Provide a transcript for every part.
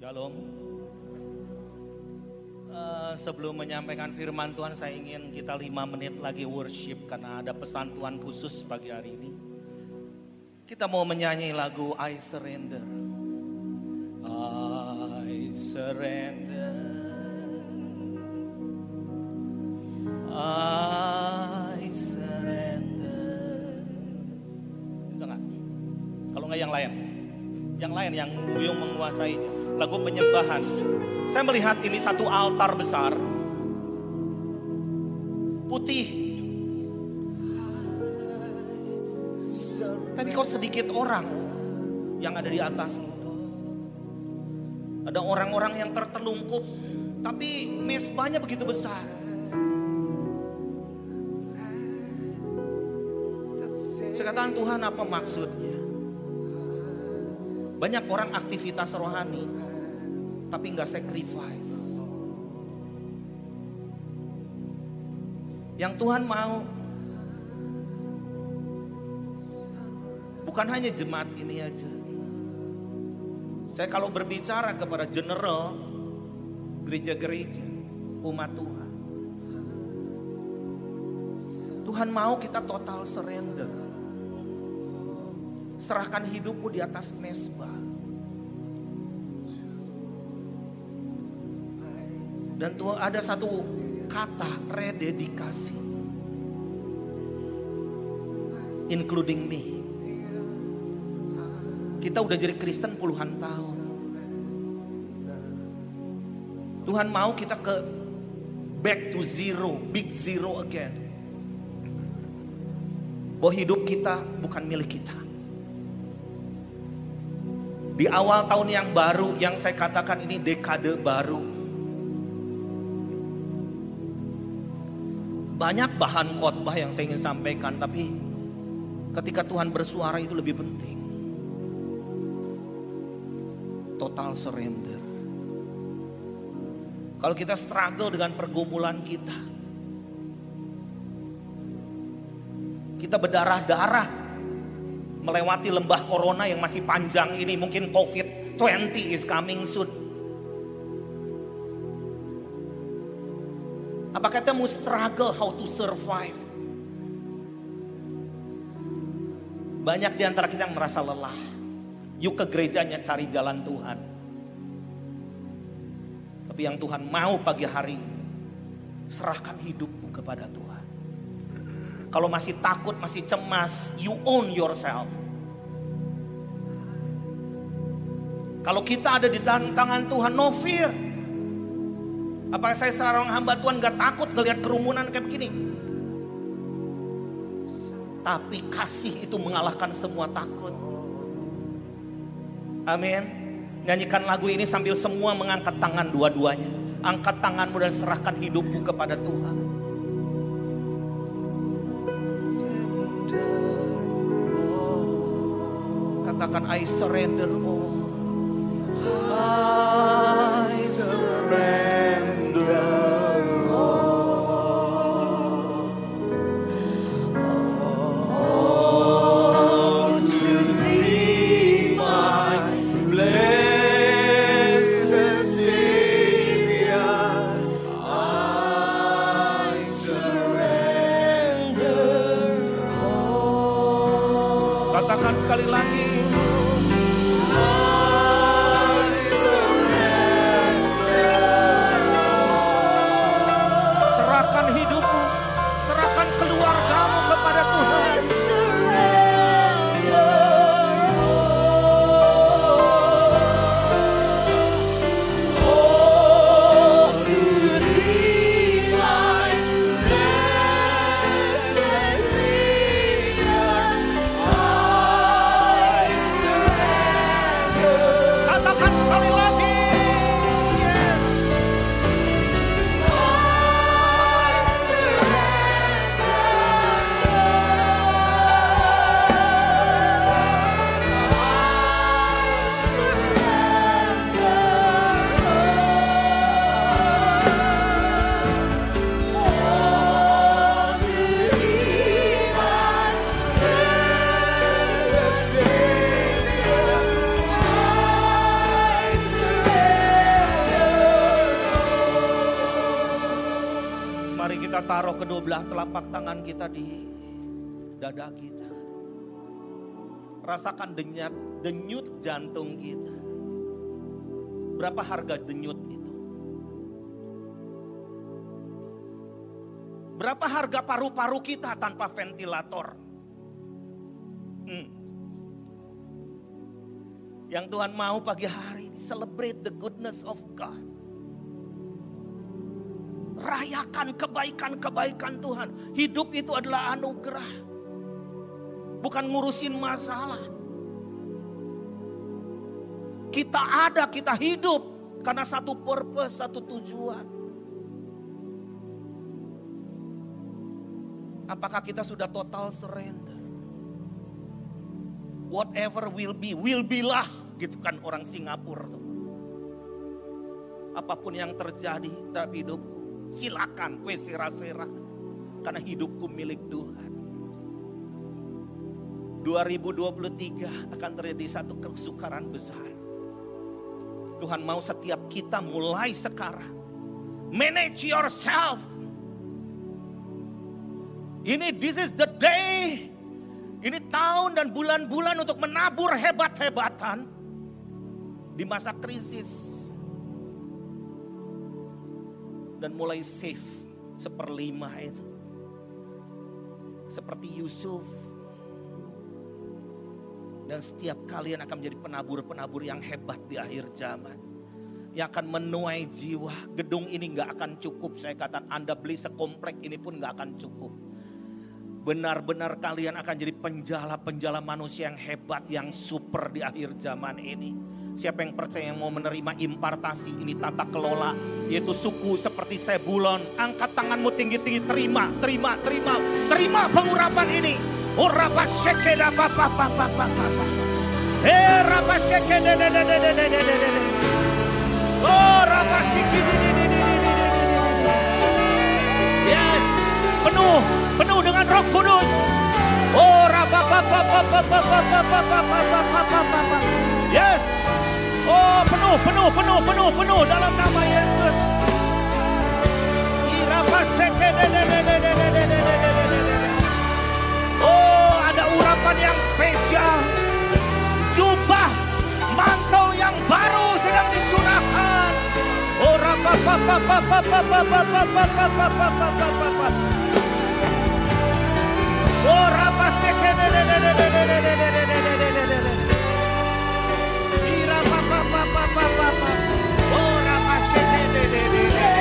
Shalom. Eh, sebelum menyampaikan firman Tuhan, saya ingin kita lima menit lagi worship karena ada pesan Tuhan khusus pagi hari ini. Kita mau menyanyi lagu I Surrender. I surrender. I surrender. Bisa nggak? Kalau nggak yang lain, yang lain yang Buyung menguasainya. Lagu penyembahan. Saya melihat ini satu altar besar. Putih. Tapi kok sedikit orang yang ada di atas itu. Ada orang-orang yang tertelungkup. Tapi mesbahnya begitu besar. Saya Tuhan apa maksudnya? Banyak orang aktivitas rohani, tapi nggak sacrifice. Yang Tuhan mau bukan hanya jemaat ini aja. Saya kalau berbicara kepada general gereja-gereja umat Tuhan. Tuhan mau kita total surrender. Serahkan hidupmu di atas mesbah. Dan Tuhan ada satu kata rededikasi. Including me. Kita udah jadi Kristen puluhan tahun. Tuhan mau kita ke back to zero, big zero again. Bahwa hidup kita bukan milik kita. Di awal tahun yang baru yang saya katakan ini dekade baru. Banyak bahan khotbah yang saya ingin sampaikan tapi ketika Tuhan bersuara itu lebih penting. Total surrender. Kalau kita struggle dengan pergumulan kita. Kita berdarah-darah melewati lembah corona yang masih panjang ini mungkin COVID-20 is coming soon. Apakah kita mau struggle how to survive? Banyak di antara kita yang merasa lelah. Yuk ke gerejanya cari jalan Tuhan. Tapi yang Tuhan mau pagi hari ini, serahkan hidupmu kepada Tuhan. Kalau masih takut, masih cemas, you own yourself. Kalau kita ada di dalam tangan Tuhan, no fear. Apakah saya seorang hamba Tuhan gak takut ngelihat kerumunan kayak begini? Tapi kasih itu mengalahkan semua takut. Amin. Nyanyikan lagu ini sambil semua mengangkat tangan dua-duanya. Angkat tanganmu dan serahkan hidupmu kepada Tuhan. Katakan I surrender all. Kita di dada kita. Rasakan denyut, denyut jantung kita. Berapa harga denyut itu? Berapa harga paru-paru kita tanpa ventilator? Hmm. Yang Tuhan mau pagi hari ini, celebrate the goodness of God. Rayakan kebaikan-kebaikan Tuhan. Hidup itu adalah anugerah. Bukan ngurusin masalah. Kita ada, kita hidup karena satu purpose, satu tujuan. Apakah kita sudah total surrender? Whatever will be, will be lah. Gitu kan orang Singapura. Apa pun yang terjadi dalam hidupku Silakan kue sera-sera. Karena hidupku milik Tuhan. 2023 akan terjadi satu kesukaran besar. Tuhan mau setiap kita mulai sekarang. Manage yourself. Ini this is the day. Ini tahun dan bulan-bulan untuk menabur hebat-hebatan di masa krisis dan mulai save seperlima itu. Seperti Yusuf. Dan setiap kalian akan menjadi penabur-penabur yang hebat di akhir zaman. Yang akan menuai jiwa. Gedung ini nggak akan cukup. Saya katakan Anda beli sekomplek ini pun nggak akan cukup. Benar-benar kalian akan jadi penjala-penjala manusia yang hebat, yang super di akhir zaman ini Siapa yang percaya yang mau menerima impartasi ini tata kelola yaitu suku seperti Sebulon. Angkat tanganmu tinggi-tinggi terima, terima, terima, terima pengurapan ini. Uraba sekeda papa papa papa. Eh raba de de de de de de de. Oh raba sekeda de de de de de. Yes, penuh penuh dengan Roh Kudus. Oh raba papa papa papa papa papa. Yes. Oh penuh, penuh, penuh, penuh, penuh dalam nama Yesus. Oh ada urapan yang spesial. Jubah mantel yang baru sedang dicurahkan. Oh rapa papa papa papa papa papa papa papa Oh rapa pá, pá, pá. Ora, machete,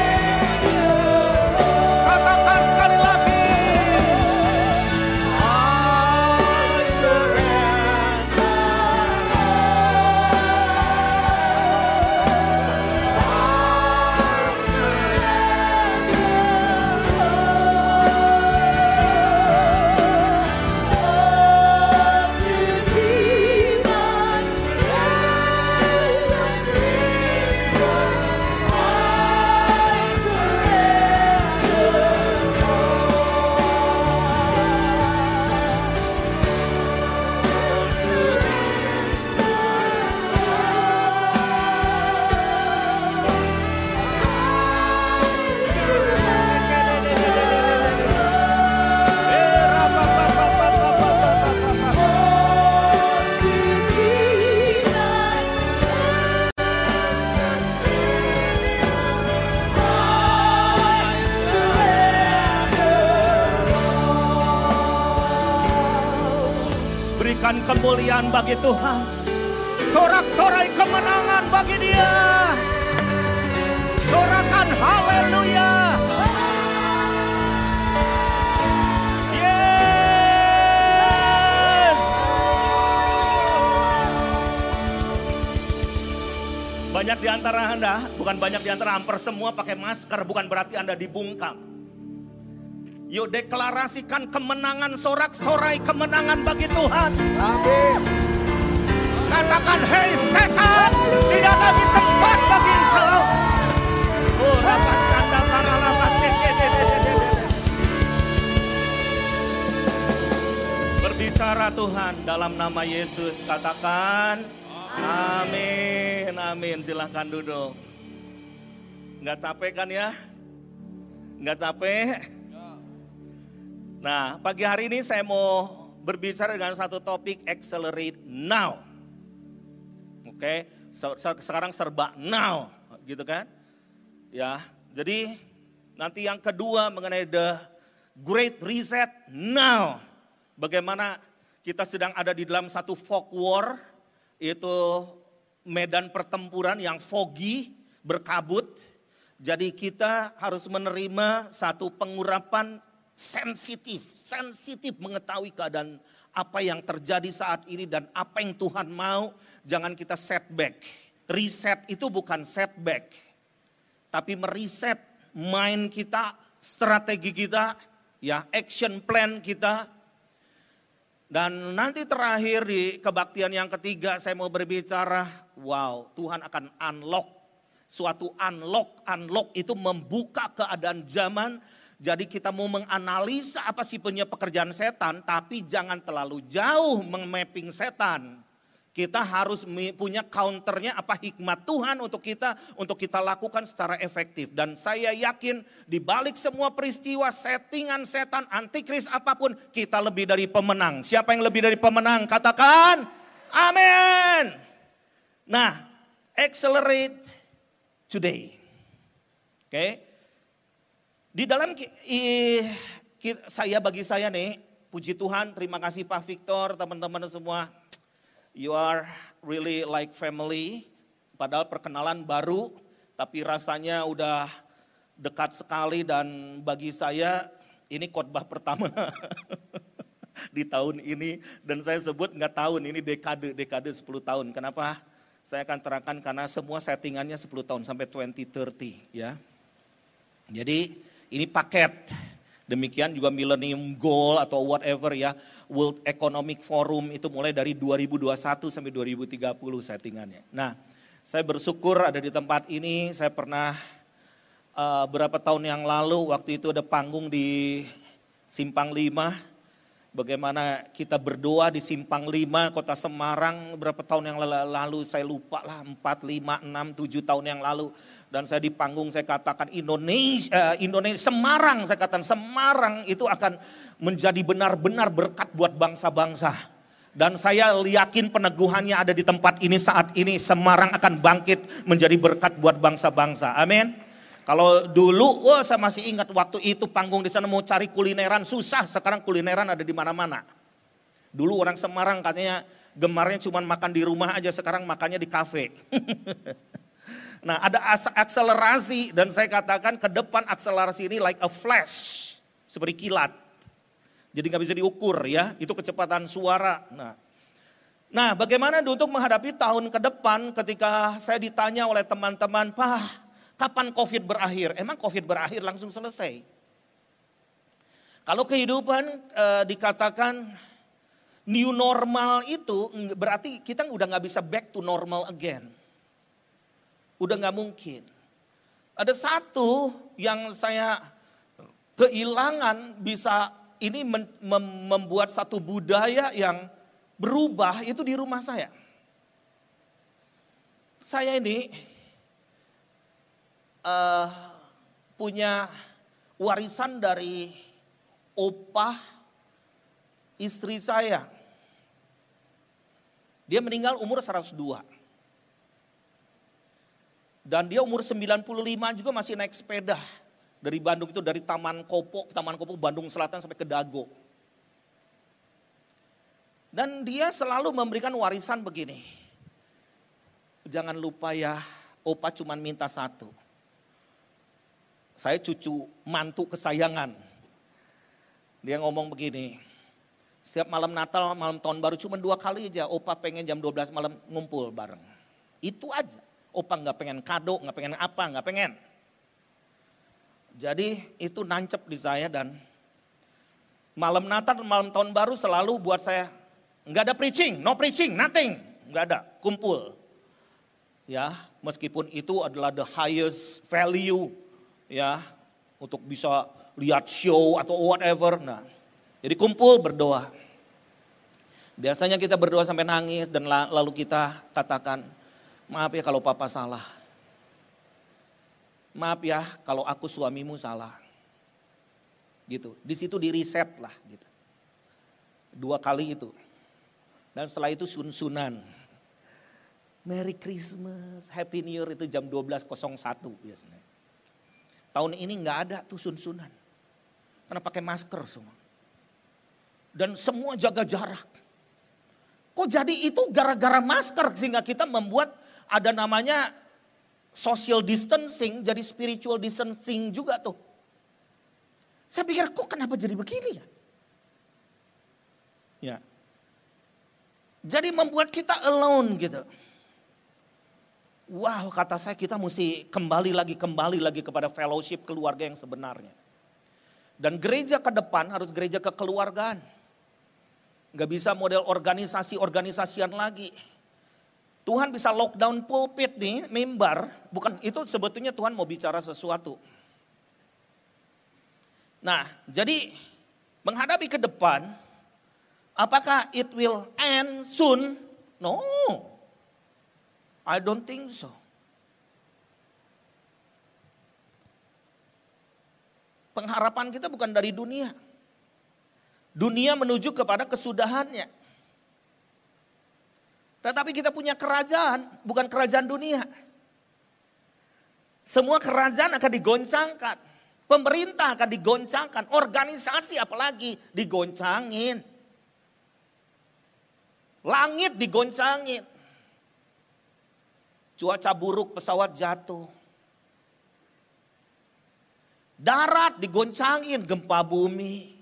kemuliaan bagi Tuhan. Sorak-sorai kemenangan bagi dia. Sorakan haleluya. Banyak di antara Anda, bukan banyak di antara hampir semua pakai masker, bukan berarti Anda dibungkam. Yuk deklarasikan kemenangan sorak-sorai kemenangan bagi Tuhan. Amin. Katakan, hei setan, tidak lagi tempat bagi engkau. Oh, rapat kata para lapas. Berbicara Tuhan dalam nama Yesus, katakan, amin, amin. Silahkan duduk. Nggak capek kan ya? Nggak capek? Nah, pagi hari ini saya mau berbicara dengan satu topik accelerate now. Oke, sekarang serba now, gitu kan? Ya, jadi nanti yang kedua mengenai the great reset now. Bagaimana kita sedang ada di dalam satu fog war, itu medan pertempuran yang foggy, berkabut. Jadi kita harus menerima satu pengurapan sensitif, sensitif mengetahui keadaan apa yang terjadi saat ini dan apa yang Tuhan mau, jangan kita setback. Reset itu bukan setback, tapi meriset mind kita, strategi kita, ya action plan kita. Dan nanti terakhir di kebaktian yang ketiga saya mau berbicara, wow Tuhan akan unlock, suatu unlock, unlock itu membuka keadaan zaman jadi kita mau menganalisa apa sih punya pekerjaan setan, tapi jangan terlalu jauh memapping setan. Kita harus punya counternya apa hikmat Tuhan untuk kita untuk kita lakukan secara efektif. Dan saya yakin di balik semua peristiwa settingan setan antikris apa pun kita lebih dari pemenang. Siapa yang lebih dari pemenang? Katakan amin. Nah, accelerate today. Oke. Okay? Di dalam saya bagi saya nih, puji Tuhan, terima kasih Pak Victor, teman-teman semua. You are really like family. Padahal perkenalan baru, tapi rasanya udah dekat sekali dan bagi saya ini khotbah pertama di tahun ini dan saya sebut nggak tahun ini dekade dekade 10 tahun. Kenapa? Saya akan terangkan karena semua settingannya 10 tahun sampai 2030 ya. Jadi ini paket. Demikian juga Millennium Goal atau whatever ya. World Economic Forum itu mulai dari 2021 sampai 2030 settingannya. Nah saya bersyukur ada di tempat ini. Saya pernah uh, berapa tahun yang lalu waktu itu ada panggung di Simpang 5 bagaimana kita berdoa di Simpang 5 kota Semarang berapa tahun yang lalu saya lupa lah 4, 5, 6, 7 tahun yang lalu dan saya di panggung saya katakan Indonesia, eh, Indonesia Semarang saya katakan Semarang itu akan menjadi benar-benar berkat buat bangsa-bangsa. Dan saya yakin peneguhannya ada di tempat ini saat ini Semarang akan bangkit menjadi berkat buat bangsa-bangsa. Amin. Kalau dulu, wah saya masih ingat waktu itu panggung di sana mau cari kulineran susah. Sekarang kulineran ada di mana-mana. Dulu orang Semarang katanya gemarnya cuma makan di rumah aja, sekarang makannya di kafe. Nah ada akselerasi dan saya katakan ke depan akselerasi ini like a flash. Seperti kilat. Jadi nggak bisa diukur ya, itu kecepatan suara. Nah, nah bagaimana untuk menghadapi tahun ke depan ketika saya ditanya oleh teman-teman, Pak kapan COVID berakhir? Emang COVID berakhir langsung selesai? Kalau kehidupan e, dikatakan new normal itu berarti kita udah nggak bisa back to normal again. Udah nggak mungkin. Ada satu yang saya kehilangan bisa ini membuat satu budaya yang berubah itu di rumah saya. Saya ini uh, punya warisan dari opah istri saya. Dia meninggal umur 102. Dan dia umur 95 juga masih naik sepeda. Dari Bandung itu dari Taman Kopo, Taman Kopo Bandung Selatan sampai ke Dago. Dan dia selalu memberikan warisan begini. Jangan lupa ya, opa cuma minta satu. Saya cucu mantu kesayangan. Dia ngomong begini, setiap malam Natal, malam tahun baru cuma dua kali aja opa pengen jam 12 malam ngumpul bareng. Itu aja. Opa nggak pengen kado, nggak pengen apa, nggak pengen. Jadi itu nancep di saya dan malam Natal, malam tahun baru selalu buat saya nggak ada preaching, no preaching, nothing, nggak ada, kumpul. Ya, meskipun itu adalah the highest value ya untuk bisa lihat show atau whatever. Nah, jadi kumpul berdoa. Biasanya kita berdoa sampai nangis dan lalu kita katakan, Maaf ya kalau papa salah. Maaf ya kalau aku suamimu salah. Gitu. Di situ di reset lah gitu. Dua kali itu. Dan setelah itu sun-sunan. Merry Christmas, Happy New Year itu jam 12.01 biasanya. Tahun ini nggak ada tuh sun-sunan. Karena pakai masker semua. Dan semua jaga jarak. Kok jadi itu gara-gara masker sehingga kita membuat ada namanya social distancing jadi spiritual distancing juga tuh. Saya pikir kok kenapa jadi begini ya? Ya. Jadi membuat kita alone gitu. Wow kata saya kita mesti kembali lagi kembali lagi kepada fellowship keluarga yang sebenarnya. Dan gereja ke depan harus gereja kekeluargaan. Gak bisa model organisasi-organisasian lagi. Tuhan bisa lockdown pulpit nih, mimbar. Bukan itu sebetulnya Tuhan mau bicara sesuatu. Nah, jadi menghadapi ke depan, apakah it will end soon? No. I don't think so. Pengharapan kita bukan dari dunia. Dunia menuju kepada kesudahannya. Tetapi kita punya kerajaan, bukan kerajaan dunia. Semua kerajaan akan digoncangkan. Pemerintah akan digoncangkan, organisasi apalagi digoncangin. Langit digoncangin. Cuaca buruk, pesawat jatuh. Darat digoncangin, gempa bumi.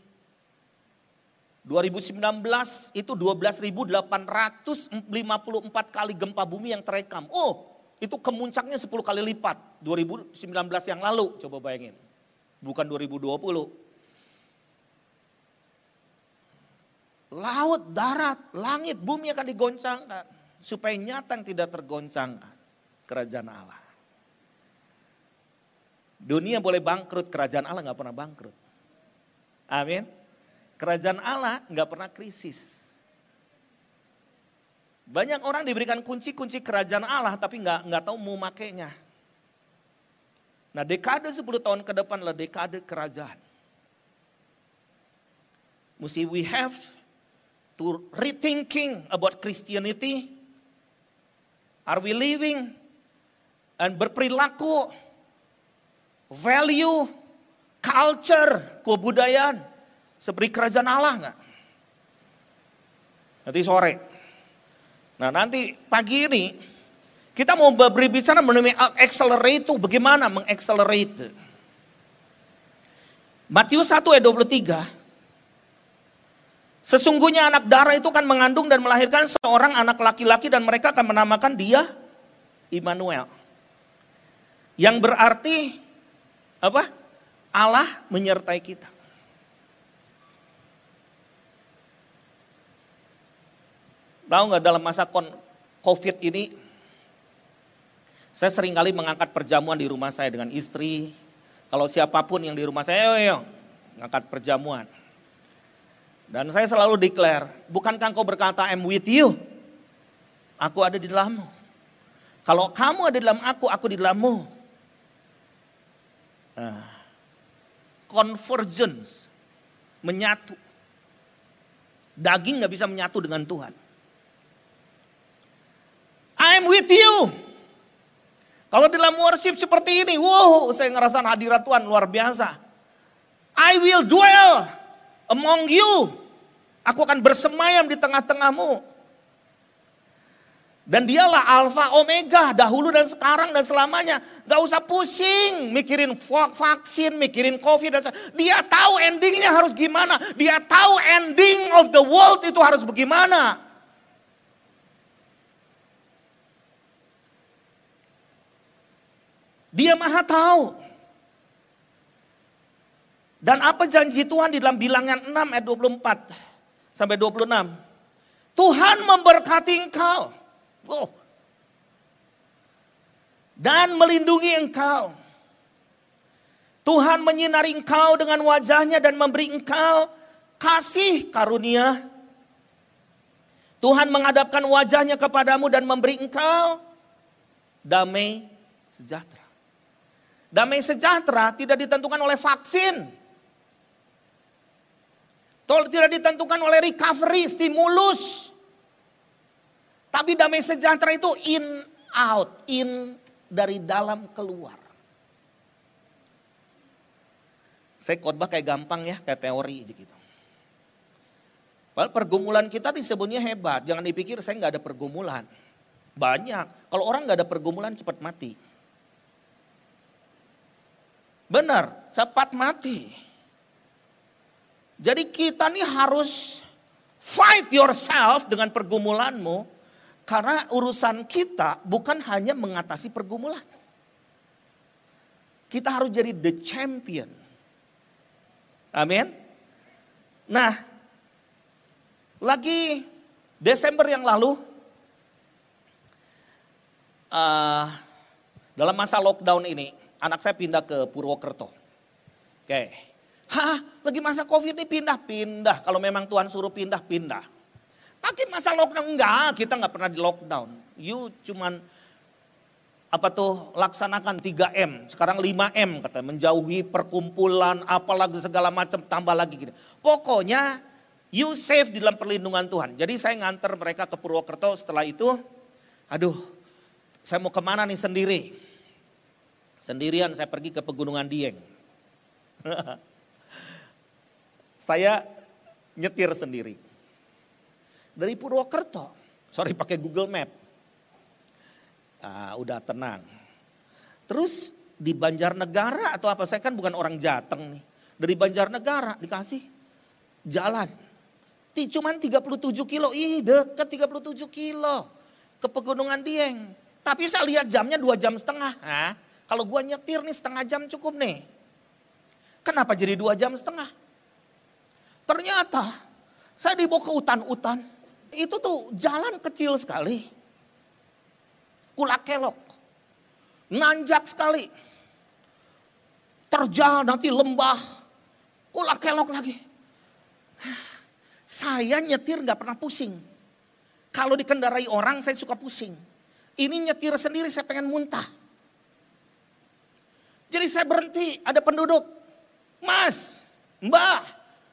2019 itu 12.854 kali gempa bumi yang terekam. Oh, itu kemuncaknya 10 kali lipat 2019 yang lalu, coba bayangin bukan 2020. Laut, darat, langit, bumi akan digoncangkan. Supaya nyata yang tidak tergoncangkan. Kerajaan Allah. Dunia boleh bangkrut, kerajaan Allah nggak pernah bangkrut. Amin. Kerajaan Allah nggak pernah krisis. Banyak orang diberikan kunci-kunci kerajaan Allah tapi nggak nggak tahu mau makainya. Nah dekade 10 tahun ke depan adalah dekade kerajaan. Mesti we have to rethinking about Christianity. Are we living and berperilaku, value, culture, kebudayaan seperti kerajaan Allah nggak? Nanti sore. Nah nanti pagi ini kita mau berbicara mengenai accelerate itu bagaimana mengaccelerate. Matius 1 ayat 23. Sesungguhnya anak darah itu kan mengandung dan melahirkan seorang anak laki-laki dan mereka akan menamakan dia Immanuel. Yang berarti apa? Allah menyertai kita. Tahu nggak dalam masa COVID ini saya sering kali mengangkat perjamuan di rumah saya dengan istri. Kalau siapa pun yang di rumah saya, ayo, ayo, ngangkat perjamuan. Dan saya selalu declare, bukankah engkau berkata, I'm with you. Aku ada di dalammu. Kalau kamu ada di dalam aku, aku di dalammu. Nah, convergence, menyatu. Daging gak bisa menyatu dengan Tuhan. I'm with you. Kalau dalam worship seperti ini, wow, saya ngerasa hadirat Tuhan luar biasa. I will dwell among you. Aku akan bersemayam di tengah-tengahmu. Dan dialah alfa omega dahulu dan sekarang dan selamanya. Gak usah pusing mikirin vaksin, mikirin covid. Dan dia tahu endingnya harus gimana. Dia tahu ending of the world itu harus bagaimana. Dia maha tahu. Dan apa janji Tuhan di dalam bilangan 6 ayat 24 sampai 26. Tuhan memberkati engkau. Oh. Dan melindungi engkau. Tuhan menyinari engkau dengan wajahnya dan memberi engkau kasih karunia. Tuhan menghadapkan wajahnya kepadamu dan memberi engkau damai sejahtera. Damai sejahtera tidak ditentukan oleh vaksin. Tol tidak ditentukan oleh recovery, stimulus. Tapi damai sejahtera itu in out, in dari dalam keluar. Saya khotbah kayak gampang ya, kayak teori gitu. Padahal pergumulan kita disebutnya hebat. Jangan dipikir saya nggak ada pergumulan. Banyak. Kalau orang nggak ada pergumulan cepat mati. Benar, cepat mati. Jadi kita nih harus fight yourself dengan pergumulanmu. Karena urusan kita bukan hanya mengatasi pergumulan. Kita harus jadi the champion. Amin. Nah, lagi Desember yang lalu, uh, dalam masa lockdown ini, anak saya pindah ke Purwokerto. Oke, hah lagi masa covid ini pindah-pindah. Kalau memang Tuhan suruh pindah-pindah. Tapi masa lockdown enggak, kita enggak pernah di lockdown. You cuman apa tuh laksanakan 3M, sekarang 5M kata menjauhi perkumpulan apalagi segala macam tambah lagi gitu. Pokoknya you safe di dalam perlindungan Tuhan. Jadi saya nganter mereka ke Purwokerto setelah itu aduh saya mau ke mana nih sendiri. Sendirian saya pergi ke pegunungan Dieng. saya nyetir sendiri. Dari Purwokerto, sorry pakai Google Map. Ah, udah tenang. Terus di Banjarnegara atau apa, saya kan bukan orang Jateng nih. Dari Banjarnegara dikasih jalan. Cuman 37 kilo, ih deket 37 kilo. Ke Pegunungan Dieng. Tapi saya lihat jamnya dua jam setengah. Hah? Kalau gua nyetir nih setengah jam cukup nih. Kenapa jadi dua jam setengah? Ternyata saya dibawa ke hutan-hutan. Itu tuh jalan kecil sekali. Kulak kelok. Nanjak sekali. Terjal nanti lembah. Kulak kelok lagi. Saya nyetir nggak pernah pusing. Kalau dikendarai orang saya suka pusing. Ini nyetir sendiri saya pengen muntah. Jadi saya berhenti, ada penduduk. Mas, mbak,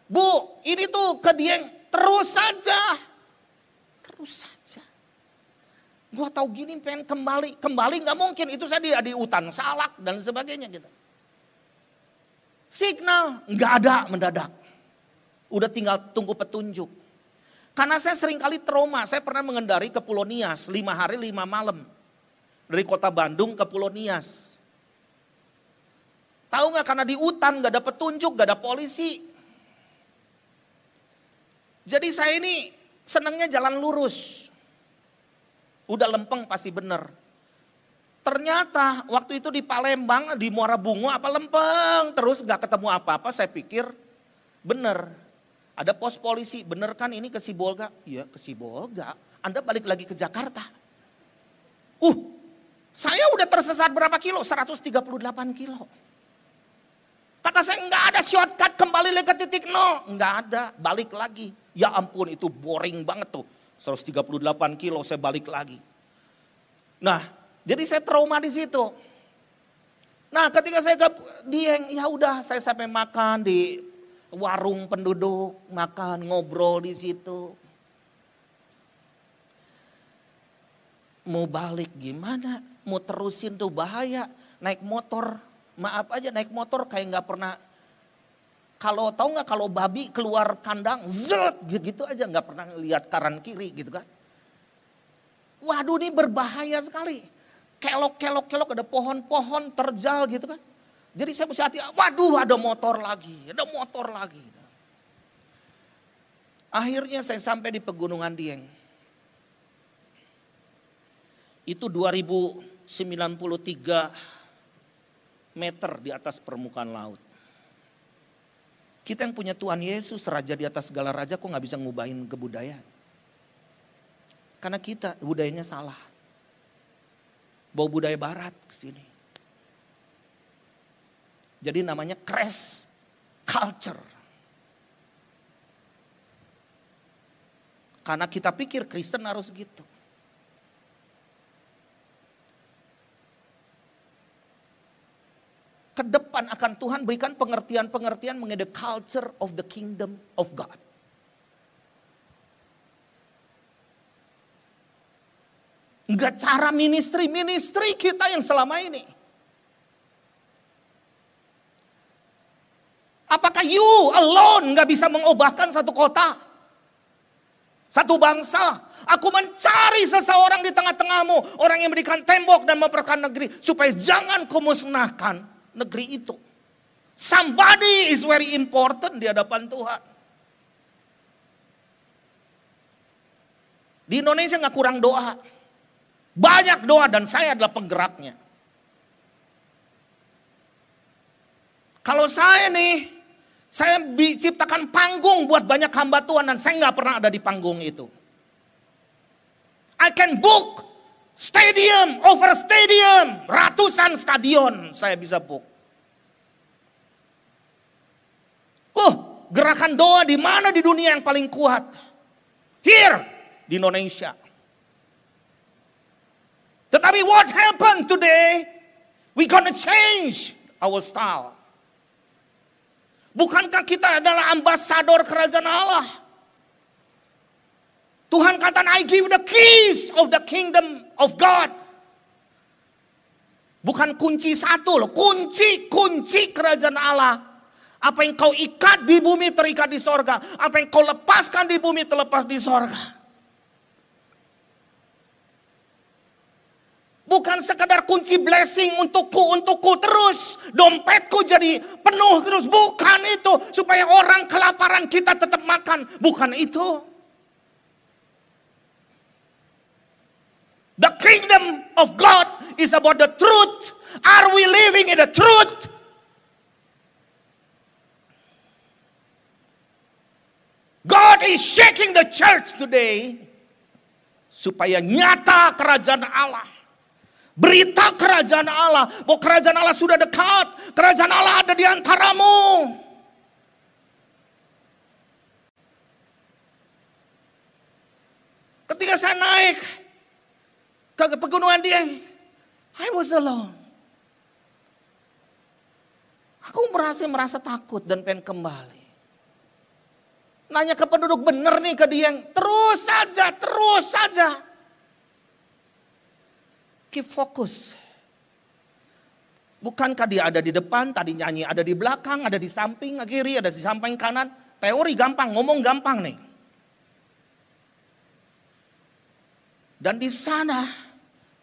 bu, ini tuh ke Dieng, terus saja. Terus saja. Gua tahu gini pengen kembali, kembali nggak mungkin. Itu saya di, di hutan salak dan sebagainya gitu. Signal nggak ada mendadak. Udah tinggal tunggu petunjuk. Karena saya sering kali trauma, saya pernah mengendari ke Pulau Nias, lima hari lima malam. Dari kota Bandung ke Pulau Nias. Tahu nggak karena di hutan nggak ada petunjuk, nggak ada polisi. Jadi saya ini senangnya jalan lurus. Udah lempeng pasti bener. Ternyata waktu itu di Palembang, di Muara Bungo apa lempeng. Terus nggak ketemu apa-apa, saya pikir bener. Ada pos polisi, bener kan ini ke Sibolga? Iya ke Sibolga. Anda balik lagi ke Jakarta. Uh, saya udah tersesat berapa kilo? 138 kilo. Kata saya nggak ada shortcut kembali lagi ke titik nol. Nggak ada, balik lagi. Ya ampun itu boring banget tuh. 138 kilo saya balik lagi. Nah, jadi saya trauma di situ. Nah, ketika saya ke Dieng, ya udah saya sampai makan di warung penduduk, makan ngobrol di situ. Mau balik gimana? Mau terusin tuh bahaya. Naik motor maaf aja naik motor kayak nggak pernah. Kalau tahu nggak kalau babi keluar kandang zet gitu aja nggak pernah lihat kanan kiri gitu kan. Waduh ini berbahaya sekali. Kelok kelok kelok ada pohon-pohon terjal gitu kan. Jadi saya mesti hati waduh ada motor lagi ada motor lagi. Akhirnya saya sampai di pegunungan Dieng. Itu 2093 meter di atas permukaan laut. Kita yang punya Tuhan Yesus, Raja di atas segala raja, kok nggak bisa ngubahin kebudayaan? Karena kita budayanya salah. Bawa budaya barat ke sini. Jadi namanya crash culture. Karena kita pikir Kristen harus gitu. Ke depan akan Tuhan berikan pengertian-pengertian mengenai the culture of the kingdom of God. Enggak cara ministry-ministry kita yang selama ini. Apakah you alone nggak bisa mengubahkan satu kota? Satu bangsa. Aku mencari seseorang di tengah-tengahmu. Orang yang memberikan tembok dan memperkan negeri. Supaya jangan kumusnahkan negeri itu. Somebody is very important di hadapan Tuhan. Di Indonesia nggak kurang doa. Banyak doa dan saya adalah penggeraknya. Kalau saya nih, saya ciptakan panggung buat banyak hamba Tuhan dan saya nggak pernah ada di panggung itu. I can book stadium over stadium, ratusan stadion saya bisa book. Oh, gerakan doa di mana di dunia yang paling kuat? Here di Indonesia. Tetapi what happened today? We gonna change our style. Bukankah kita adalah ambasador kerajaan Allah? Tuhan kata, I give the keys of the kingdom of God. Bukan kunci satu loh, kunci-kunci kerajaan Allah. Apa yang kau ikat di bumi terikat di sorga. Apa yang kau lepaskan di bumi terlepas di sorga. Bukan sekedar kunci blessing untukku, untukku terus. Dompetku jadi penuh terus. Bukan itu. Supaya orang kelaparan kita tetap makan. Bukan itu. The kingdom of God is about the truth. Are we living in the truth? God is shaking the church today supaya nyata kerajaan Allah Berita kerajaan Allah, bahwa kerajaan Allah sudah dekat, kerajaan Allah ada di antaramu. Ketika saya naik ke pegunungan dia, I was alone. Aku merasa merasa takut dan pengen kembali. Nanya ke penduduk bener nih ke dia, terus saja, terus saja keep fokus. Bukankah dia ada di depan, tadi nyanyi ada di belakang, ada di samping kiri, ada di samping kanan. Teori gampang, ngomong gampang nih. Dan di sana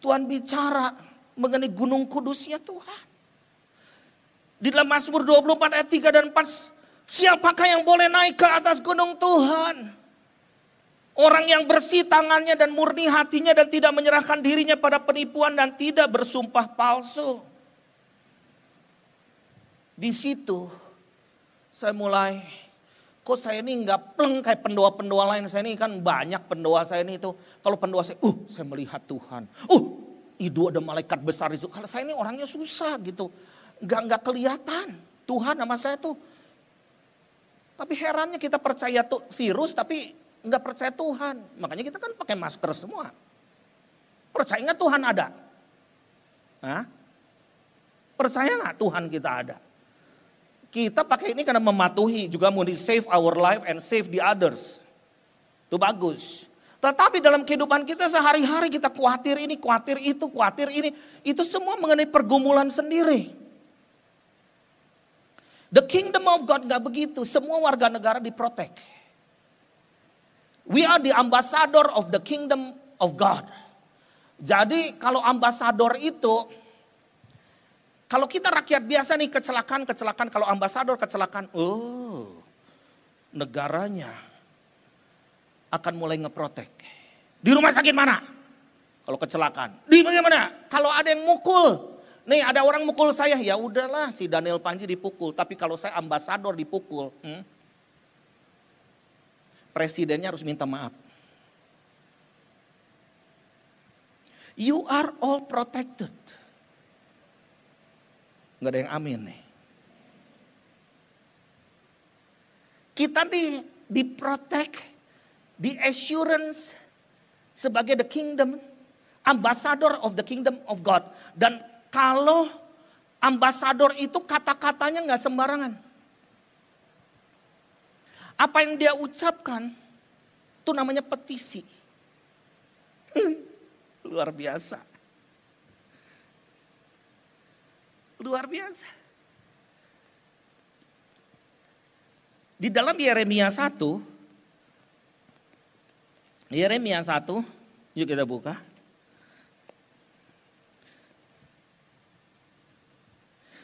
Tuhan bicara mengenai gunung kudusnya Tuhan. Di dalam Mazmur 24 ayat 3 dan 4, siapakah yang boleh naik ke atas gunung Tuhan? Orang yang bersih tangannya dan murni hatinya dan tidak menyerahkan dirinya pada penipuan dan tidak bersumpah palsu. Di situ saya mulai, kok saya ini nggak pleng kayak pendoa-pendoa lain. Saya ini kan banyak pendoa saya ini itu. Kalau pendoa saya, uh saya melihat Tuhan. Uh itu ada malaikat besar itu. Kalau saya ini orangnya susah gitu. Nggak, nggak kelihatan. Tuhan sama saya tuh. Tapi herannya kita percaya tuh virus tapi nggak percaya Tuhan. Makanya kita kan pakai masker semua. Percaya nggak Tuhan ada? Hah? Percaya nggak Tuhan kita ada? Kita pakai ini karena mematuhi juga mau di save our life and save the others. Itu bagus. Tetapi dalam kehidupan kita sehari-hari kita khawatir ini, khawatir itu, khawatir ini. Itu semua mengenai pergumulan sendiri. The kingdom of God nggak begitu. Semua warga negara diprotek. We are the ambassador of the kingdom of God. Jadi kalau ambasador itu, kalau kita rakyat biasa nih kecelakaan, kecelakaan. Kalau ambasador kecelakaan, oh negaranya akan mulai ngeprotek. Di rumah sakit mana? Kalau kecelakaan. Di bagaimana? Kalau ada yang mukul, nih ada orang mukul saya, ya udahlah si Daniel Panji dipukul. Tapi kalau saya ambasador dipukul, hmm, presidennya harus minta maaf. You are all protected. Gak ada yang amin nih. Kita di, di protect, di assurance sebagai the kingdom, ambassador of the kingdom of God. Dan kalau Ambasador itu kata-katanya nggak sembarangan. Apa yang dia ucapkan itu namanya petisi. Luar biasa. Luar biasa. Di dalam Yeremia 1, Yeremia 1, yuk kita buka.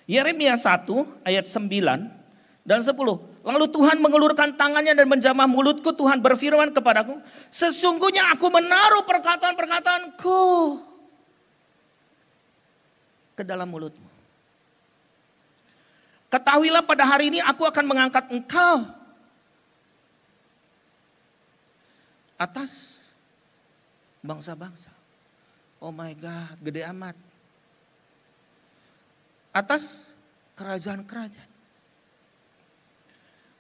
Yeremia 1 ayat 9 dan 10. Lalu Tuhan mengelurkan tangannya dan menjamah mulutku. Tuhan berfirman kepadaku, sesungguhnya aku menaruh perkataan-perkataanku ke dalam mulutmu. Ketahuilah pada hari ini aku akan mengangkat engkau atas bangsa-bangsa. Oh my God, gede amat atas kerajaan-kerajaan.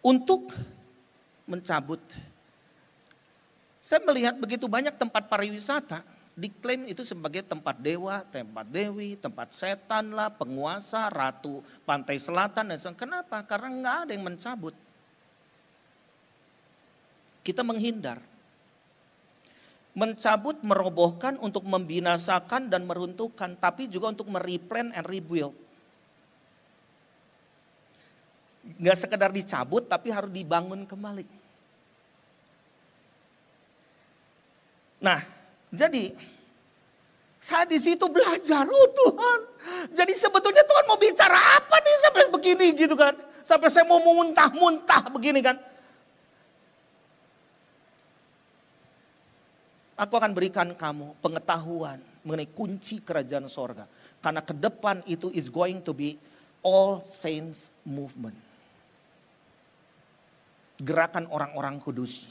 Untuk mencabut. Saya melihat begitu banyak tempat pariwisata diklaim itu sebagai tempat dewa, tempat dewi, tempat setan lah, penguasa, ratu pantai selatan dan sebagainya. Kenapa? Karena nggak ada yang mencabut. Kita menghindar. Mencabut, merobohkan untuk membinasakan dan meruntuhkan, tapi juga untuk mereplan and rebuild. nggak sekedar dicabut tapi harus dibangun kembali. Nah, jadi saya di situ belajar, oh Tuhan. Jadi sebetulnya Tuhan mau bicara apa nih sampai begini gitu kan. Sampai saya mau muntah-muntah begini kan. Aku akan berikan kamu pengetahuan mengenai kunci kerajaan sorga. Karena ke depan itu is going to be all saints movement gerakan orang-orang kudus.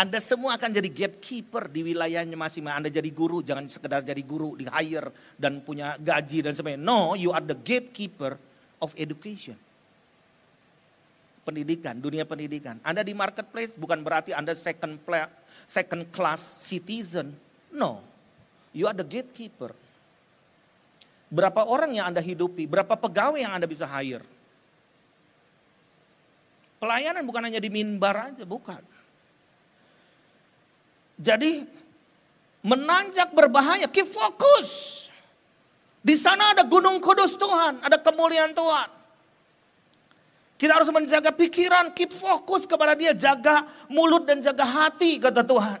Anda semua akan jadi gatekeeper di wilayahnya masing-masing. Anda jadi guru, jangan sekedar jadi guru, di hire dan punya gaji dan sebagainya. No, you are the gatekeeper of education. Pendidikan, dunia pendidikan. Anda di marketplace bukan berarti Anda second, second class citizen. No, you are the gatekeeper. Berapa orang yang Anda hidupi, berapa pegawai yang Anda bisa hire Pelayanan bukan hanya di minbar aja, bukan. Jadi menanjak berbahaya, keep fokus. Di sana ada gunung kudus Tuhan, ada kemuliaan Tuhan. Kita harus menjaga pikiran, keep fokus kepada dia, jaga mulut dan jaga hati kata Tuhan.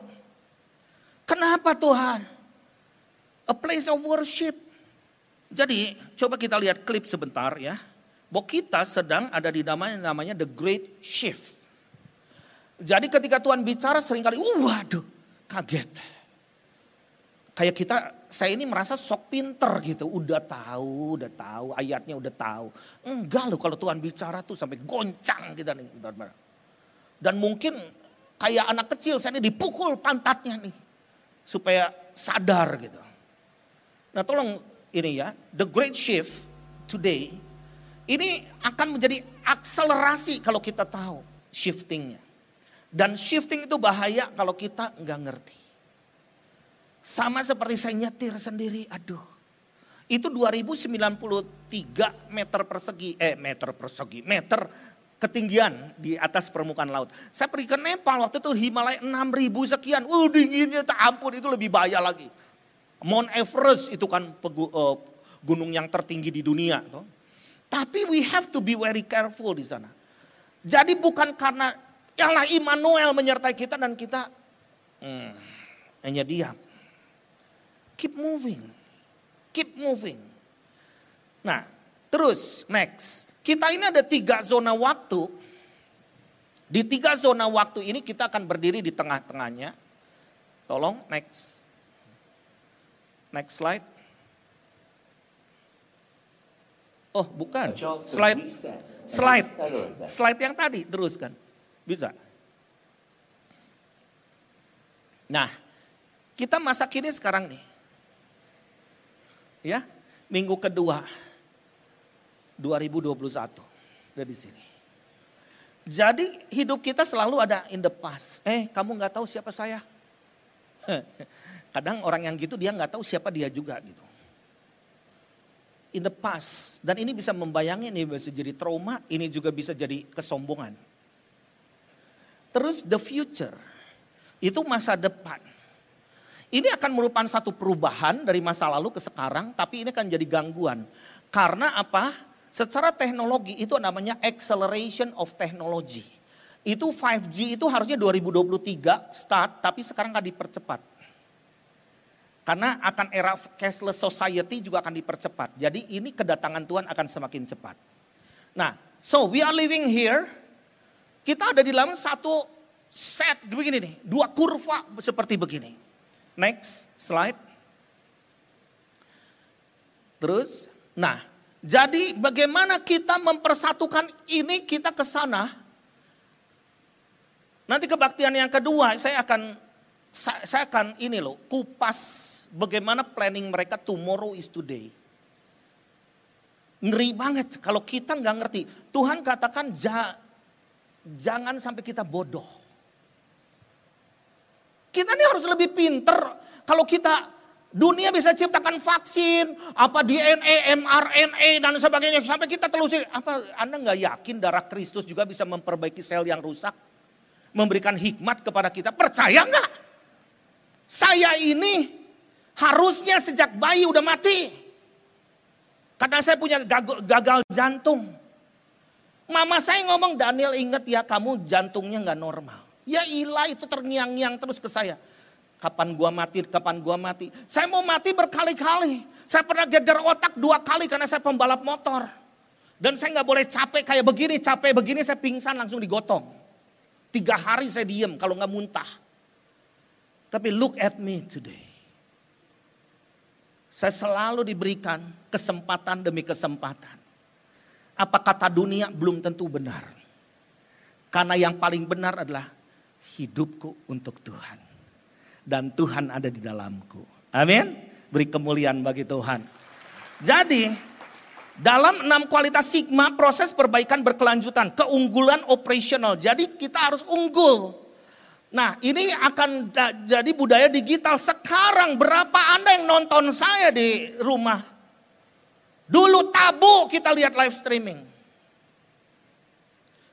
Kenapa Tuhan? A place of worship. Jadi coba kita lihat klip sebentar ya bahwa kita sedang ada di namanya namanya the great shift. Jadi ketika Tuhan bicara sering kali, uh, waduh, kaget. Kayak kita, saya ini merasa sok pinter gitu, udah tahu, udah tahu, ayatnya udah tahu. Enggak loh kalau Tuhan bicara tuh sampai goncang kita nih. Dan mungkin kayak anak kecil saya ini dipukul pantatnya nih. Supaya sadar gitu. Nah tolong ini ya, the great shift today ini akan menjadi akselerasi kalau kita tahu shiftingnya. Dan shifting itu bahaya kalau kita nggak ngerti. Sama seperti saya nyetir sendiri, aduh. Itu 2093 meter persegi, eh meter persegi, meter ketinggian di atas permukaan laut. Saya pergi ke Nepal waktu itu Himalaya 6000 sekian. Uh dinginnya tak ampun itu lebih bahaya lagi. Mount Everest itu kan uh, gunung yang tertinggi di dunia. Tuh. Tapi we have to be very careful di sana. Jadi bukan karena Allah Immanuel menyertai kita dan kita hmm, hanya diam. Keep moving. Keep moving. Nah terus next. Kita ini ada tiga zona waktu. Di tiga zona waktu ini kita akan berdiri di tengah-tengahnya. Tolong next. Next slide. Oh bukan, slide, slide, slide yang tadi teruskan, bisa. Nah, kita masa kini sekarang nih, ya, minggu kedua 2021 dari sini. Jadi hidup kita selalu ada in the past. Eh, kamu nggak tahu siapa saya? Kadang orang yang gitu dia nggak tahu siapa dia juga gitu. in the past. Dan ini bisa membayangin, ini bisa jadi trauma, ini juga bisa jadi kesombongan. Terus the future, itu masa depan. Ini akan merupakan satu perubahan dari masa lalu ke sekarang, tapi ini akan jadi gangguan. Karena apa? Secara teknologi itu namanya acceleration of technology. Itu 5G itu harusnya 2023 start, tapi sekarang akan dipercepat. Karena akan era cashless society juga akan dipercepat. Jadi ini kedatangan Tuhan akan semakin cepat. Nah, so we are living here. Kita ada di dalam satu set begini nih, dua kurva seperti begini. Next slide. Terus, nah, jadi bagaimana kita mempersatukan ini kita ke sana? Nanti kebaktian yang kedua saya akan saya akan ini loh kupas bagaimana planning mereka tomorrow is today. Ngeri banget kalau kita nggak ngerti. Tuhan katakan ja, jangan sampai kita bodoh. Kita ini harus lebih pinter. Kalau kita dunia bisa ciptakan vaksin, apa DNA, mRNA dan sebagainya sampai kita telusuri. Apa Anda nggak yakin darah Kristus juga bisa memperbaiki sel yang rusak? Memberikan hikmat kepada kita. Percaya nggak? Saya ini Harusnya sejak bayi udah mati. Karena saya punya gagal jantung. Mama saya ngomong, Daniel inget ya kamu jantungnya nggak normal. Ya ilah itu terngiang-ngiang terus ke saya. Kapan gua mati, kapan gua mati. Saya mau mati berkali-kali. Saya pernah geger otak dua kali karena saya pembalap motor. Dan saya nggak boleh capek kayak begini, capek begini saya pingsan langsung digotong. Tiga hari saya diem kalau nggak muntah. Tapi look at me today. Saya selalu diberikan kesempatan demi kesempatan. Apa kata dunia belum tentu benar. Karena yang paling benar adalah hidupku untuk Tuhan. Dan Tuhan ada di dalamku. Amin. Beri kemuliaan bagi Tuhan. Jadi dalam enam kualitas sigma proses perbaikan berkelanjutan. Keunggulan operasional. Jadi kita harus unggul. Nah ini akan jadi budaya digital. Sekarang berapa Anda yang nonton saya di rumah? Dulu tabu kita lihat live streaming.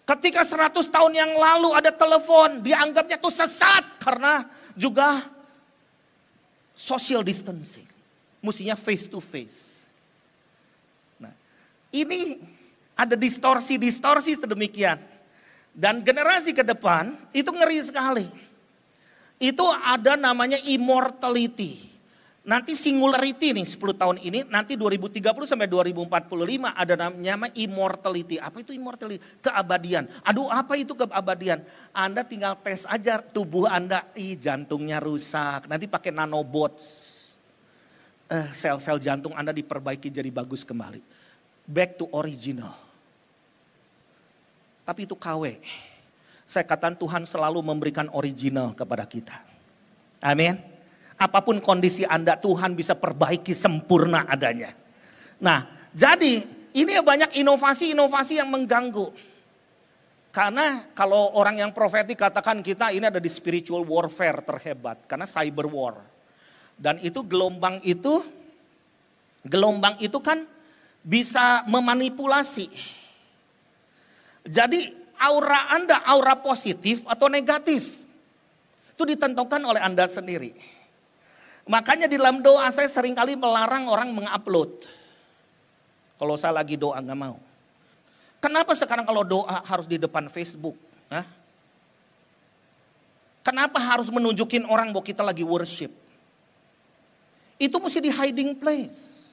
Ketika 100 tahun yang lalu ada telepon, dianggapnya itu sesat karena juga social distancing. Mestinya face to face. Nah, ini ada distorsi-distorsi sedemikian. Dan generasi ke depan itu ngeri sekali. Itu ada namanya immortality. Nanti singularity nih 10 tahun ini, nanti 2030 sampai 2045 ada namanya immortality. Apa itu immortality? Keabadian. Aduh apa itu keabadian? Anda tinggal tes aja tubuh Anda, ih jantungnya rusak. Nanti pakai nanobots. Eh, sel-sel jantung Anda diperbaiki jadi bagus kembali. Back to original tapi itu KW. Saya katakan Tuhan selalu memberikan original kepada kita. Amin. Apa pun kondisi Anda, Tuhan bisa perbaiki sempurna adanya. Nah, jadi ini banyak inovasi-inovasi yang mengganggu. Karena kalau orang yang profetik katakan kita ini ada di spiritual warfare terhebat. Karena cyber war. Dan itu gelombang itu, gelombang itu kan bisa memanipulasi jadi aura Anda aura positif atau negatif. Itu ditentukan oleh Anda sendiri. Makanya di dalam doa saya sering kali melarang orang mengupload. Kalau saya lagi doa nggak mau. Kenapa sekarang kalau doa harus di depan Facebook? Hah? Kenapa harus menunjukin orang bahwa kita lagi worship? Itu mesti di hiding place.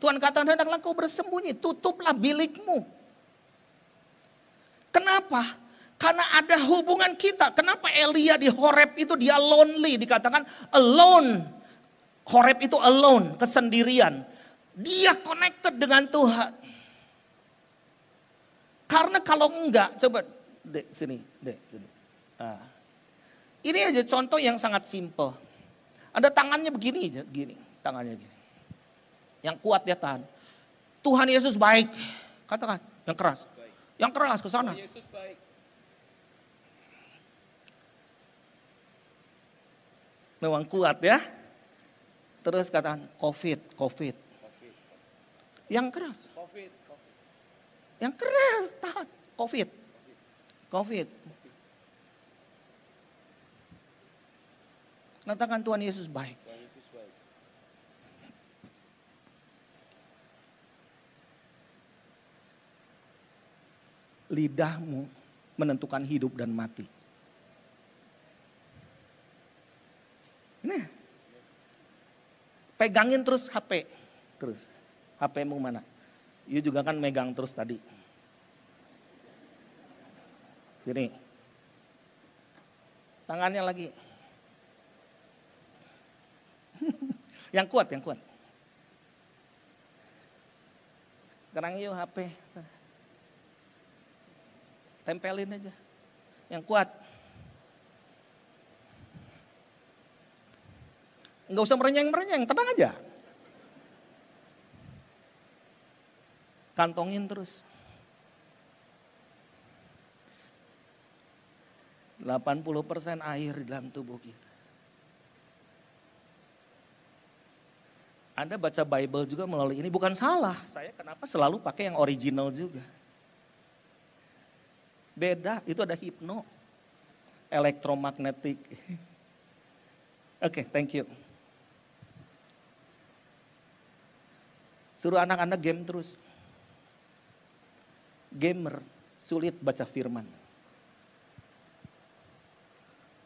Tuhan kata, hendaklah kau bersembunyi, tutuplah bilikmu. Kenapa? Karena ada hubungan kita. Kenapa Elia di Horeb itu dia lonely dikatakan alone. Horeb itu alone, kesendirian. Dia connected dengan Tuhan. Karena kalau enggak, coba dek sini, dek sini. Nah. Ini aja contoh yang sangat simple. Ada tangannya begini, gini, tangannya gini. Yang kuat dia tahan. Tuhan Yesus baik, katakan yang keras. Yang keras ke sana. Memang kuat ya. Terus katakan COVID, COVID. Yang keras. Yang keras, tahan. Covid. Covid. Katakan Tuhan Yesus baik. Lidahmu menentukan hidup dan mati. Nah, pegangin terus HP. Terus, HP-mu mana? You juga kan megang terus tadi. Sini. Tangannya lagi. yang kuat, yang kuat. Sekarang yuk HP. Tempelin aja. Yang kuat. Enggak usah merenyeng-merenyeng, tenang aja. Kantongin terus. 80% air di dalam tubuh kita. Anda baca Bible juga melalui ini bukan salah. Saya kenapa selalu pakai yang original juga. Beda, itu ada hipno, elektromagnetik. Oke, okay, thank you. Suruh anak-anak game terus. Gamer, sulit baca firman.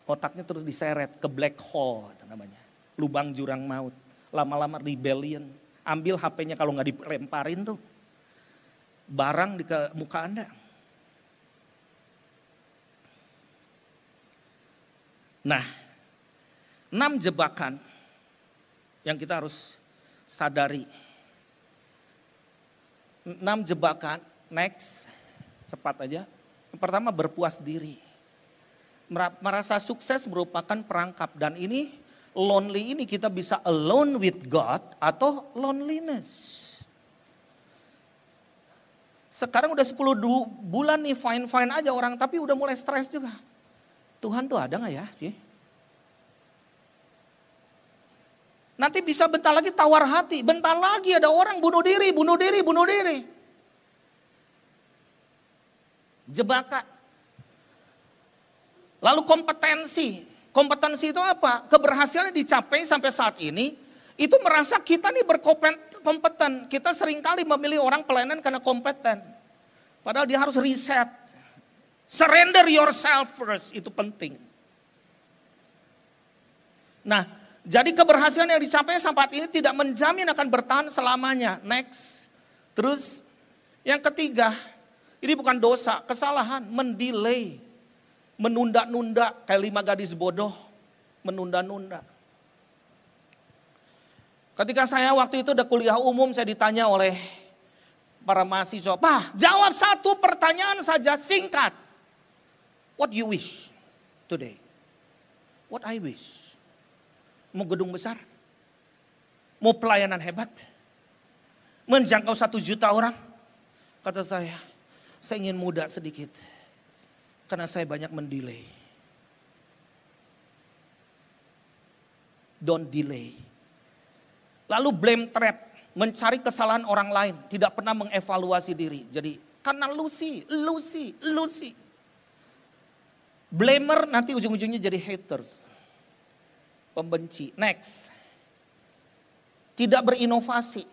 Otaknya terus diseret ke black hole namanya. Lubang jurang maut lama-lama rebellion. Ambil HP-nya kalau nggak dilemparin tuh. Barang di muka Anda. Nah, enam jebakan yang kita harus sadari. Enam jebakan, next, cepat aja. Yang pertama berpuas diri. Merasa sukses merupakan perangkap dan ini lonely ini kita bisa alone with God atau loneliness. Sekarang udah 10 bulan nih fine-fine aja orang tapi udah mulai stres juga. Tuhan tuh ada gak ya sih? Nanti bisa bentar lagi tawar hati, bentar lagi ada orang bunuh diri, bunuh diri, bunuh diri. Jebakan. Lalu kompetensi, Kompetensi itu apa? Keberhasilan dicapai sampai saat ini, itu merasa kita nih berkompeten. Kita sering kali memilih orang pelayanan karena kompeten. Padahal dia harus riset. Surrender yourself first, itu penting. Nah, jadi keberhasilan yang dicapai saat ini tidak menjamin akan bertahan selamanya. Next. Terus yang ketiga, ini bukan dosa, kesalahan, mendelay menunda-nunda kayak lima gadis bodoh, menunda-nunda. Ketika saya waktu itu udah kuliah umum saya ditanya oleh para mahasiswa, Pak jawab satu pertanyaan saja singkat. What you wish today? What I wish? Mau gedung besar? Mau pelayanan hebat? Menjangkau satu juta orang? Kata saya, saya ingin muda sedikit karena saya banyak mendelay. Don't delay. Lalu blame trap, mencari kesalahan orang lain, tidak pernah mengevaluasi diri. Jadi karena Lucy, Lucy, Lucy. Blamer nanti ujung-ujungnya jadi haters. Pembenci. Next. Tidak berinovasi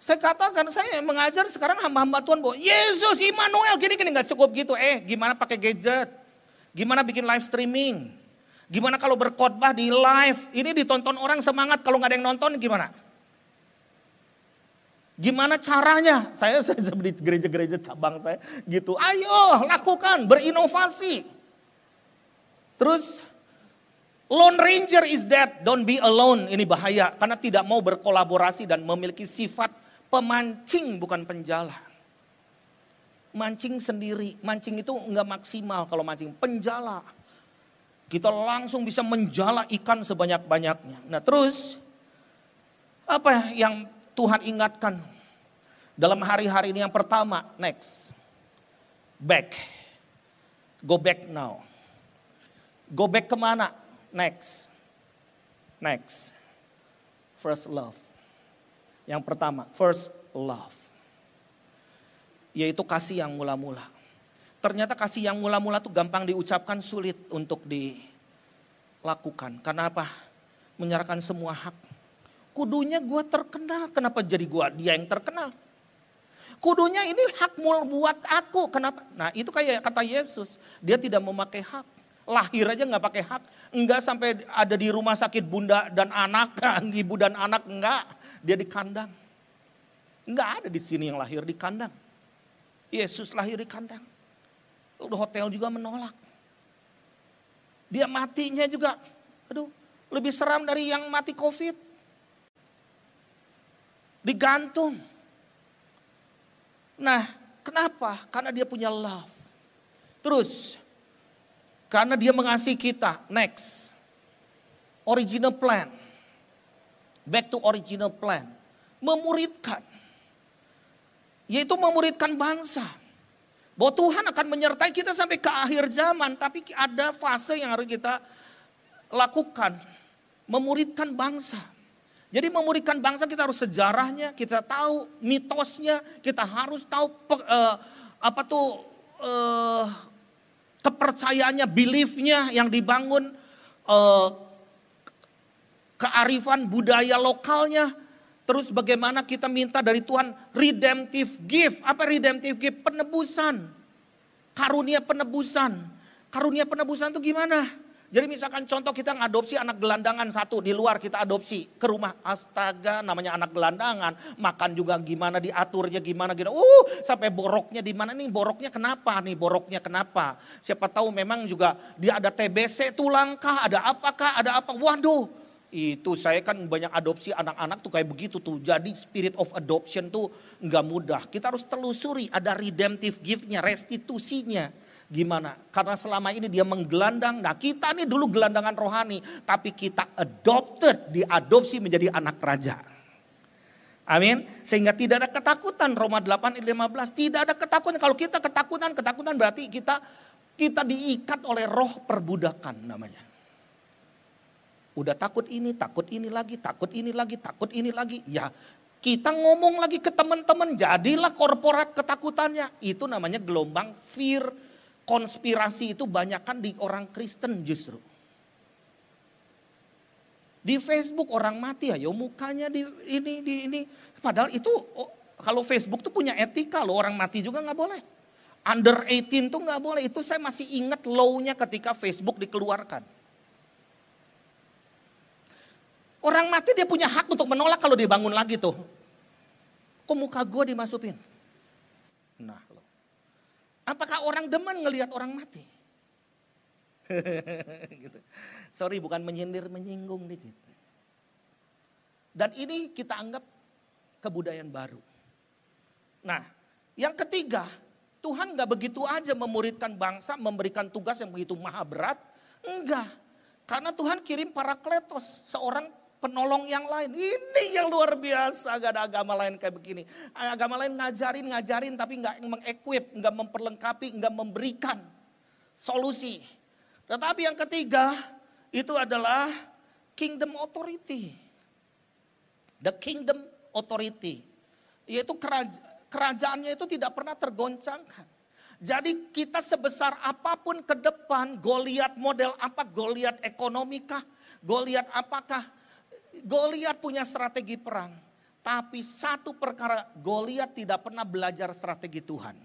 saya katakan, saya mengajar sekarang hamba-hamba Tuhan bahwa Yesus, Immanuel, gini-gini gak cukup gitu. Eh, gimana pakai gadget? Gimana bikin live streaming? Gimana kalau berkhotbah di live? Ini ditonton orang semangat, kalau gak ada yang nonton gimana? Gimana caranya? Saya saya di gereja-gereja cabang saya gitu. Ayo lakukan, berinovasi. Terus Lone Ranger is dead, don't be alone. Ini bahaya karena tidak mau berkolaborasi dan memiliki sifat Pemancing bukan penjala. Mancing sendiri, mancing itu enggak maksimal kalau mancing. Penjala. Kita langsung bisa menjala ikan sebanyak-banyaknya. Nah terus, apa yang Tuhan ingatkan dalam hari-hari ini yang pertama, next. Back. Go back now. Go back ke mana? Next. Next. First love Yang pertama, first love. Yaitu kasih yang mula-mula. Ternyata kasih yang mula-mula tuh gampang diucapkan, sulit untuk dilakukan. Karena apa? Menyerahkan semua hak. Kudunya gue terkenal, kenapa jadi gue dia yang terkenal? Kudunya ini hak mul buat aku, kenapa? Nah itu kayak kata Yesus, dia tidak memakai hak. Lahir aja nggak pakai hak, enggak sampai ada di rumah sakit bunda dan anak, ibu dan anak enggak, dia di kandang. Enggak ada di sini yang lahir di kandang. Yesus lahir di kandang. Hotel juga menolak. Dia matinya juga, aduh, lebih seram dari yang mati covid. Digantung. Nah, kenapa? Karena dia punya love. Terus, karena dia mengasihi kita. Next. Original plan. Back to original plan. Memuridkan. Yaitu memuridkan bangsa. Bahwa Tuhan akan menyertai kita sampai ke akhir zaman. Tapi ada fase yang harus kita lakukan. Memuridkan bangsa. Jadi memuridkan bangsa kita harus sejarahnya, kita tahu mitosnya, kita harus tahu uh, apa tuh uh, kepercayaannya, beliefnya yang dibangun, uh, kearifan budaya lokalnya. Terus bagaimana kita minta dari Tuhan redemptive gift. Apa redemptive gift? Penebusan. Karunia penebusan. Karunia penebusan itu gimana? Jadi misalkan contoh kita ngadopsi anak gelandangan satu di luar kita adopsi ke rumah. Astaga namanya anak gelandangan. Makan juga gimana diaturnya gimana gitu. Uh sampai boroknya di mana nih boroknya kenapa nih boroknya kenapa. Siapa tahu memang juga dia ada TBC tulangkah ada apakah ada apa. Waduh itu saya kan banyak adopsi anak-anak tuh kayak begitu tuh. Jadi spirit of adoption tuh nggak mudah. Kita harus telusuri ada redemptive giftnya, restitusinya Gimana? Karena selama ini dia menggelandang. Nah kita nih dulu gelandangan rohani. Tapi kita adopted, diadopsi menjadi anak raja. Amin. Sehingga tidak ada ketakutan. Roma 8 15. Tidak ada ketakutan. Kalau kita ketakutan, ketakutan berarti kita kita diikat oleh roh perbudakan namanya. Udah takut ini, takut ini lagi, takut ini lagi, takut ini lagi. Ya kita ngomong lagi ke teman-teman, jadilah korporat ketakutannya. Itu namanya gelombang fear konspirasi itu banyakkan di orang Kristen justru. Di Facebook orang mati ya, mukanya di ini di ini. Padahal itu oh, kalau Facebook tuh punya etika loh, orang mati juga nggak boleh. Under 18 tuh nggak boleh. Itu saya masih ingat low-nya ketika Facebook dikeluarkan. Orang mati dia punya hak untuk menolak kalau dibangun lagi tuh. Kok muka gue dimasukin? Nah, Apakah orang demen ngelihat orang mati? gitu. Sorry bukan menyindir menyinggung dikit. Dan ini kita anggap kebudayaan baru. Nah yang ketiga Tuhan nggak begitu aja memuridkan bangsa memberikan tugas yang begitu maha berat. Enggak. Karena Tuhan kirim para kletos seorang penolong yang lain. Ini yang luar biasa, gak ada agama lain kayak begini. Agama lain ngajarin, ngajarin tapi gak mengequip, gak memperlengkapi, gak memberikan solusi. Tetapi yang ketiga itu adalah kingdom authority. The kingdom authority. Yaitu kerajaan, kerajaannya itu tidak pernah tergoncangkan. Jadi kita sebesar apa pun ke depan, Goliat model apa, Goliat ekonomikah, Goliat apakah, Goliat punya strategi perang. Tapi satu perkara, Goliat tidak pernah belajar strategi Tuhan.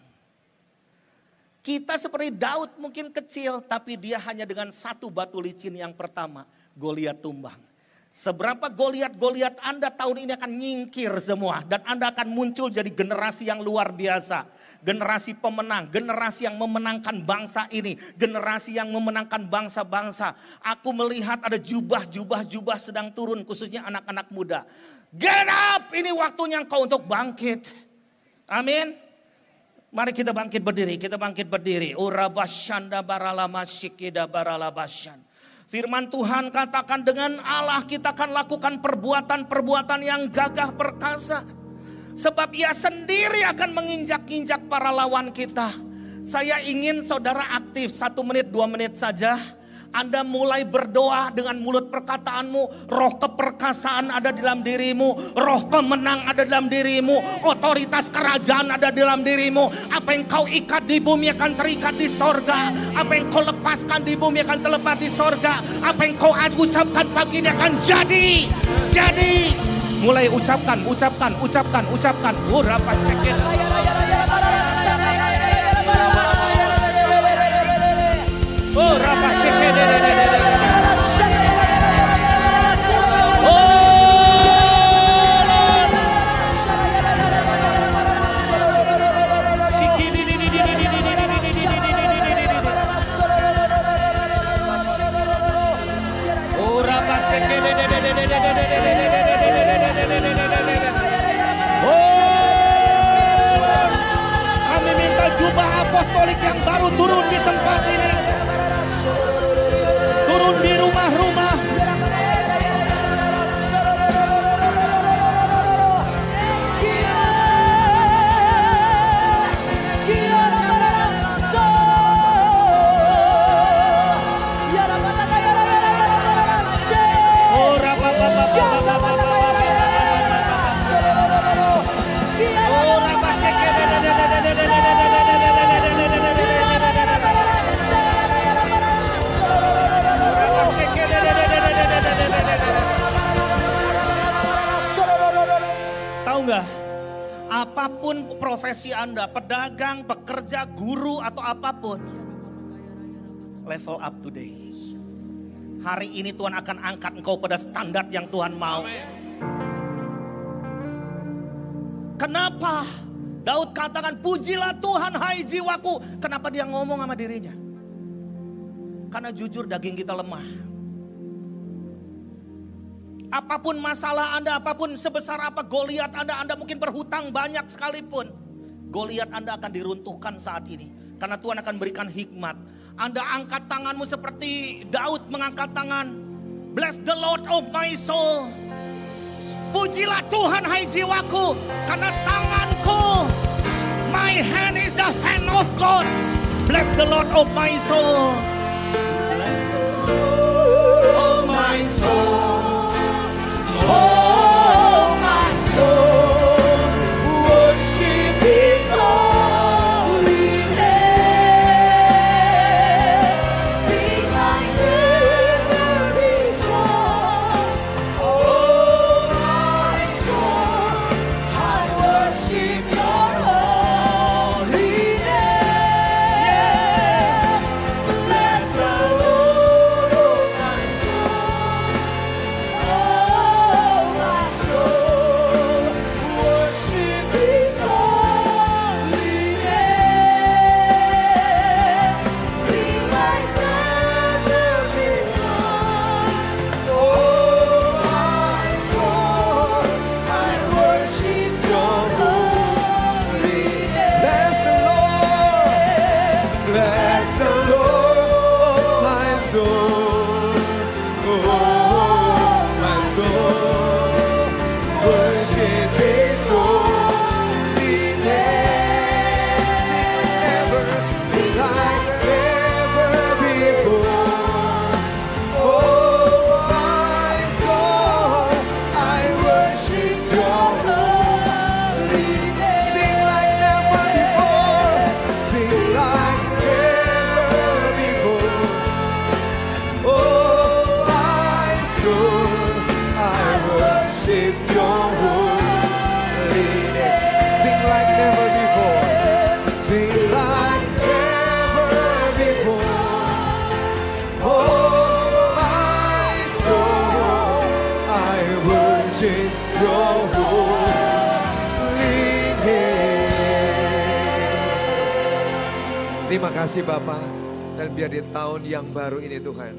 Kita seperti Daud mungkin kecil, tapi dia hanya dengan satu batu licin yang pertama, Goliat tumbang. Seberapa Goliat-Goliat Anda tahun ini akan nyingkir semua. Dan Anda akan muncul jadi generasi yang luar biasa. Generasi pemenang, generasi yang memenangkan bangsa ini. Generasi yang memenangkan bangsa-bangsa. Aku melihat ada jubah-jubah-jubah sedang turun khususnya anak-anak muda. Get up, ini waktunya engkau untuk bangkit. Amin. Mari kita bangkit berdiri, kita bangkit berdiri. Firman Tuhan katakan dengan Allah kita akan lakukan perbuatan-perbuatan yang gagah perkasa. Sebab ia sendiri akan menginjak-injak para lawan kita. Saya ingin saudara aktif satu menit dua menit saja. Anda mulai berdoa dengan mulut perkataanmu. Roh keperkasaan ada dalam dirimu. Roh pemenang ada dalam dirimu. Otoritas kerajaan ada dalam dirimu. Apa yang kau ikat di bumi akan terikat di sorga. Apa yang kau lepaskan di bumi akan terlepas di sorga. Apa yang kau ucapkan pagi ini akan jadi. Jadi. Mulai ucapkan, ucapkan, ucapkan, ucapkan. Urapa sekit. Oh, rapa apostolik yang baru turun di tempat ini. Profesi Anda, pedagang, pekerja, guru atau apa pun, level up today. Hari ini Tuhan akan angkat engkau pada standar yang Tuhan mau. Kenapa? Daud katakan pujilah Tuhan hai jiwaku. Kenapa dia ngomong sama dirinya? Karena jujur daging kita lemah. Apa pun masalah Anda, apa pun sebesar apa Goliat Anda, Anda mungkin berhutang banyak sekalipun. Goliat Anda akan diruntuhkan saat ini. Karena Tuhan akan berikan hikmat. Anda angkat tanganmu seperti Daud mengangkat tangan. Bless the Lord of my soul. Pujilah Tuhan hai jiwaku. Karena tanganku. My hand is the hand of God. Bless the Lord of my soul. Bless the Lord of my soul. Oh, kasih Bapak. Dan biar di tahun yang baru ini Tuhan.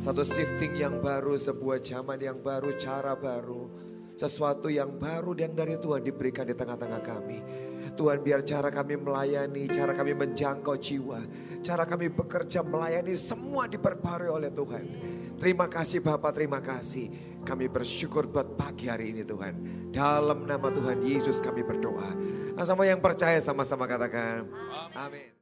Satu shifting yang baru, sebuah zaman yang baru, cara baru. Sesuatu yang baru yang dari Tuhan diberikan di tengah-tengah kami. Tuhan biar cara kami melayani, cara kami menjangkau jiwa. Cara kami bekerja melayani semua diperbarui oleh Tuhan. Terima kasih Bapak, terima kasih. Kami bersyukur buat pagi hari ini Tuhan. Dalam nama Tuhan Yesus kami berdoa. Nah, sama yang percaya sama-sama katakan. Amin.